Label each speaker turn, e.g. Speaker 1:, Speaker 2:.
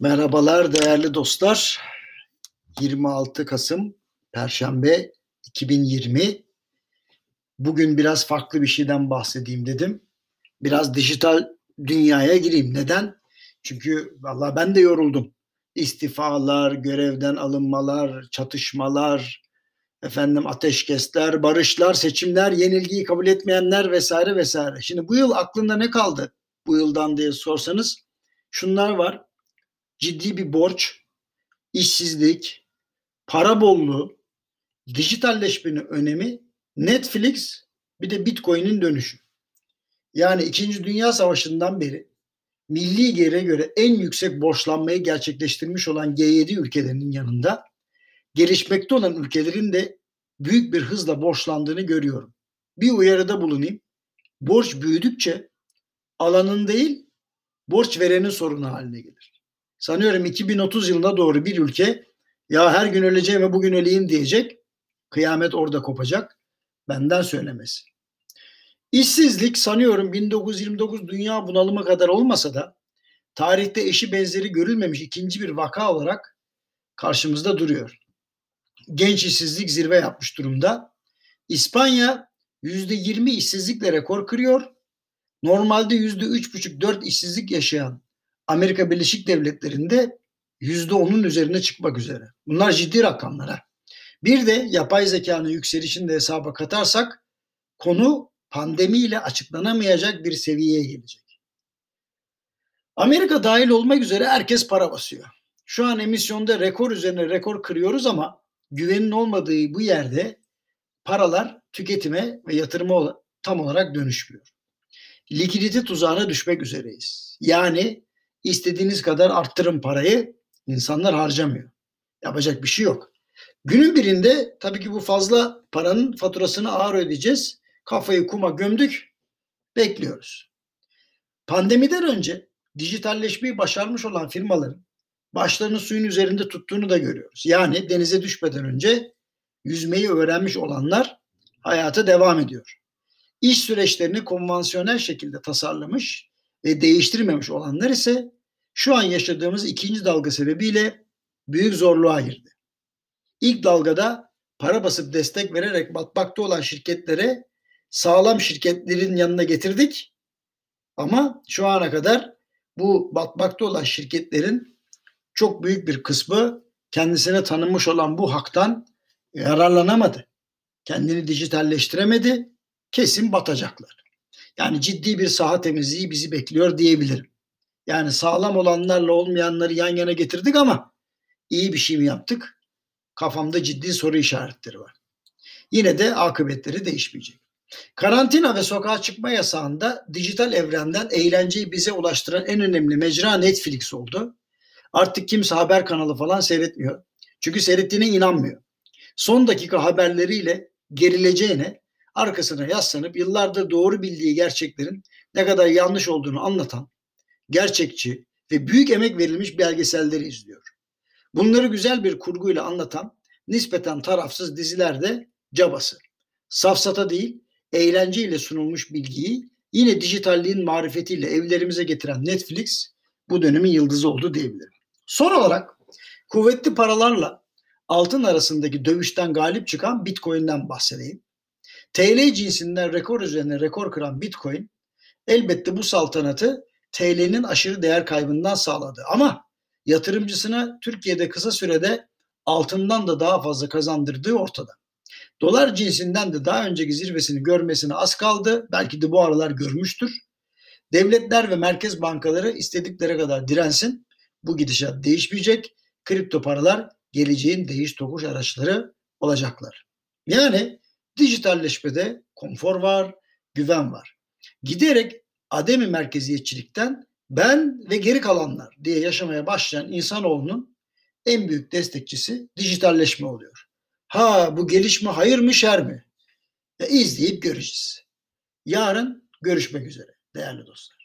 Speaker 1: Merhabalar değerli dostlar. 26 Kasım Perşembe 2020. Bugün biraz farklı bir şeyden bahsedeyim dedim. Biraz dijital dünyaya gireyim. Neden? Çünkü valla ben de yoruldum. İstifalar, görevden alınmalar, çatışmalar, efendim ateşkesler, barışlar, seçimler, yenilgiyi kabul etmeyenler vesaire vesaire. Şimdi bu yıl aklında ne kaldı bu yıldan diye sorsanız şunlar var ciddi bir borç, işsizlik, para bolluğu, dijitalleşmenin önemi, Netflix bir de Bitcoin'in dönüşü. Yani 2. Dünya Savaşı'ndan beri milli gelire göre en yüksek borçlanmayı gerçekleştirmiş olan G7 ülkelerinin yanında gelişmekte olan ülkelerin de büyük bir hızla borçlandığını görüyorum. Bir uyarıda bulunayım. Borç büyüdükçe alanın değil borç verenin sorunu haline gelir sanıyorum 2030 yılına doğru bir ülke ya her gün öleceğim ve bugün öleyim diyecek. Kıyamet orada kopacak. Benden söylemesi. İşsizlik sanıyorum 1929 dünya bunalımı kadar olmasa da tarihte eşi benzeri görülmemiş ikinci bir vaka olarak karşımızda duruyor. Genç işsizlik zirve yapmış durumda. İspanya %20 işsizlikle rekor kırıyor. Normalde %3,5-4 işsizlik yaşayan Amerika Birleşik Devletleri'nde yüzde onun üzerine çıkmak üzere. Bunlar ciddi rakamlar. Bir de yapay zekanın yükselişini de hesaba katarsak konu pandemiyle açıklanamayacak bir seviyeye gelecek. Amerika dahil olmak üzere herkes para basıyor. Şu an emisyonda rekor üzerine rekor kırıyoruz ama güvenin olmadığı bu yerde paralar tüketime ve yatırıma tam olarak dönüşmüyor. Likidite tuzağına düşmek üzereyiz. Yani istediğiniz kadar arttırın parayı insanlar harcamıyor. Yapacak bir şey yok. Günün birinde tabii ki bu fazla paranın faturasını ağır ödeyeceğiz. Kafayı kuma gömdük. Bekliyoruz. Pandemiden önce dijitalleşmeyi başarmış olan firmaların başlarını suyun üzerinde tuttuğunu da görüyoruz. Yani denize düşmeden önce yüzmeyi öğrenmiş olanlar hayata devam ediyor. İş süreçlerini konvansiyonel şekilde tasarlamış ve değiştirmemiş olanlar ise şu an yaşadığımız ikinci dalga sebebiyle büyük zorluğa girdi. İlk dalgada para basıp destek vererek batmakta olan şirketlere sağlam şirketlerin yanına getirdik. Ama şu ana kadar bu batmakta olan şirketlerin çok büyük bir kısmı kendisine tanınmış olan bu haktan yararlanamadı. Kendini dijitalleştiremedi. Kesin batacaklar. Yani ciddi bir saha temizliği bizi bekliyor diyebilirim. Yani sağlam olanlarla olmayanları yan yana getirdik ama iyi bir şey mi yaptık? Kafamda ciddi soru işaretleri var. Yine de akıbetleri değişmeyecek. Karantina ve sokağa çıkma yasağında dijital evrenden eğlenceyi bize ulaştıran en önemli mecra Netflix oldu. Artık kimse haber kanalı falan seyretmiyor. Çünkü seyrettiğine inanmıyor. Son dakika haberleriyle gerileceğine arkasına yaslanıp yıllardır doğru bildiği gerçeklerin ne kadar yanlış olduğunu anlatan gerçekçi ve büyük emek verilmiş belgeselleri izliyor. Bunları güzel bir kurguyla anlatan nispeten tarafsız dizilerde cabası. Safsata değil, eğlenceyle sunulmuş bilgiyi yine dijitalliğin marifetiyle evlerimize getiren Netflix bu dönemin yıldızı oldu diyebilirim. Son olarak kuvvetli paralarla altın arasındaki dövüşten galip çıkan Bitcoin'den bahsedeyim. TL cinsinden rekor üzerine rekor kıran Bitcoin elbette bu saltanatı TL'nin aşırı değer kaybından sağladı. Ama yatırımcısına Türkiye'de kısa sürede altından da daha fazla kazandırdığı ortada. Dolar cinsinden de daha önceki zirvesini görmesine az kaldı. Belki de bu aralar görmüştür. Devletler ve merkez bankaları istedikleri kadar dirensin. Bu gidişat değişmeyecek. Kripto paralar geleceğin değiş tokuş araçları olacaklar. Yani dijitalleşmede konfor var, güven var. Giderek ademi merkeziyetçilikten ben ve geri kalanlar diye yaşamaya başlayan insanoğlunun en büyük destekçisi dijitalleşme oluyor. Ha bu gelişme hayır mı şer mi? E, izleyip göreceğiz. Yarın görüşmek üzere değerli dostlar.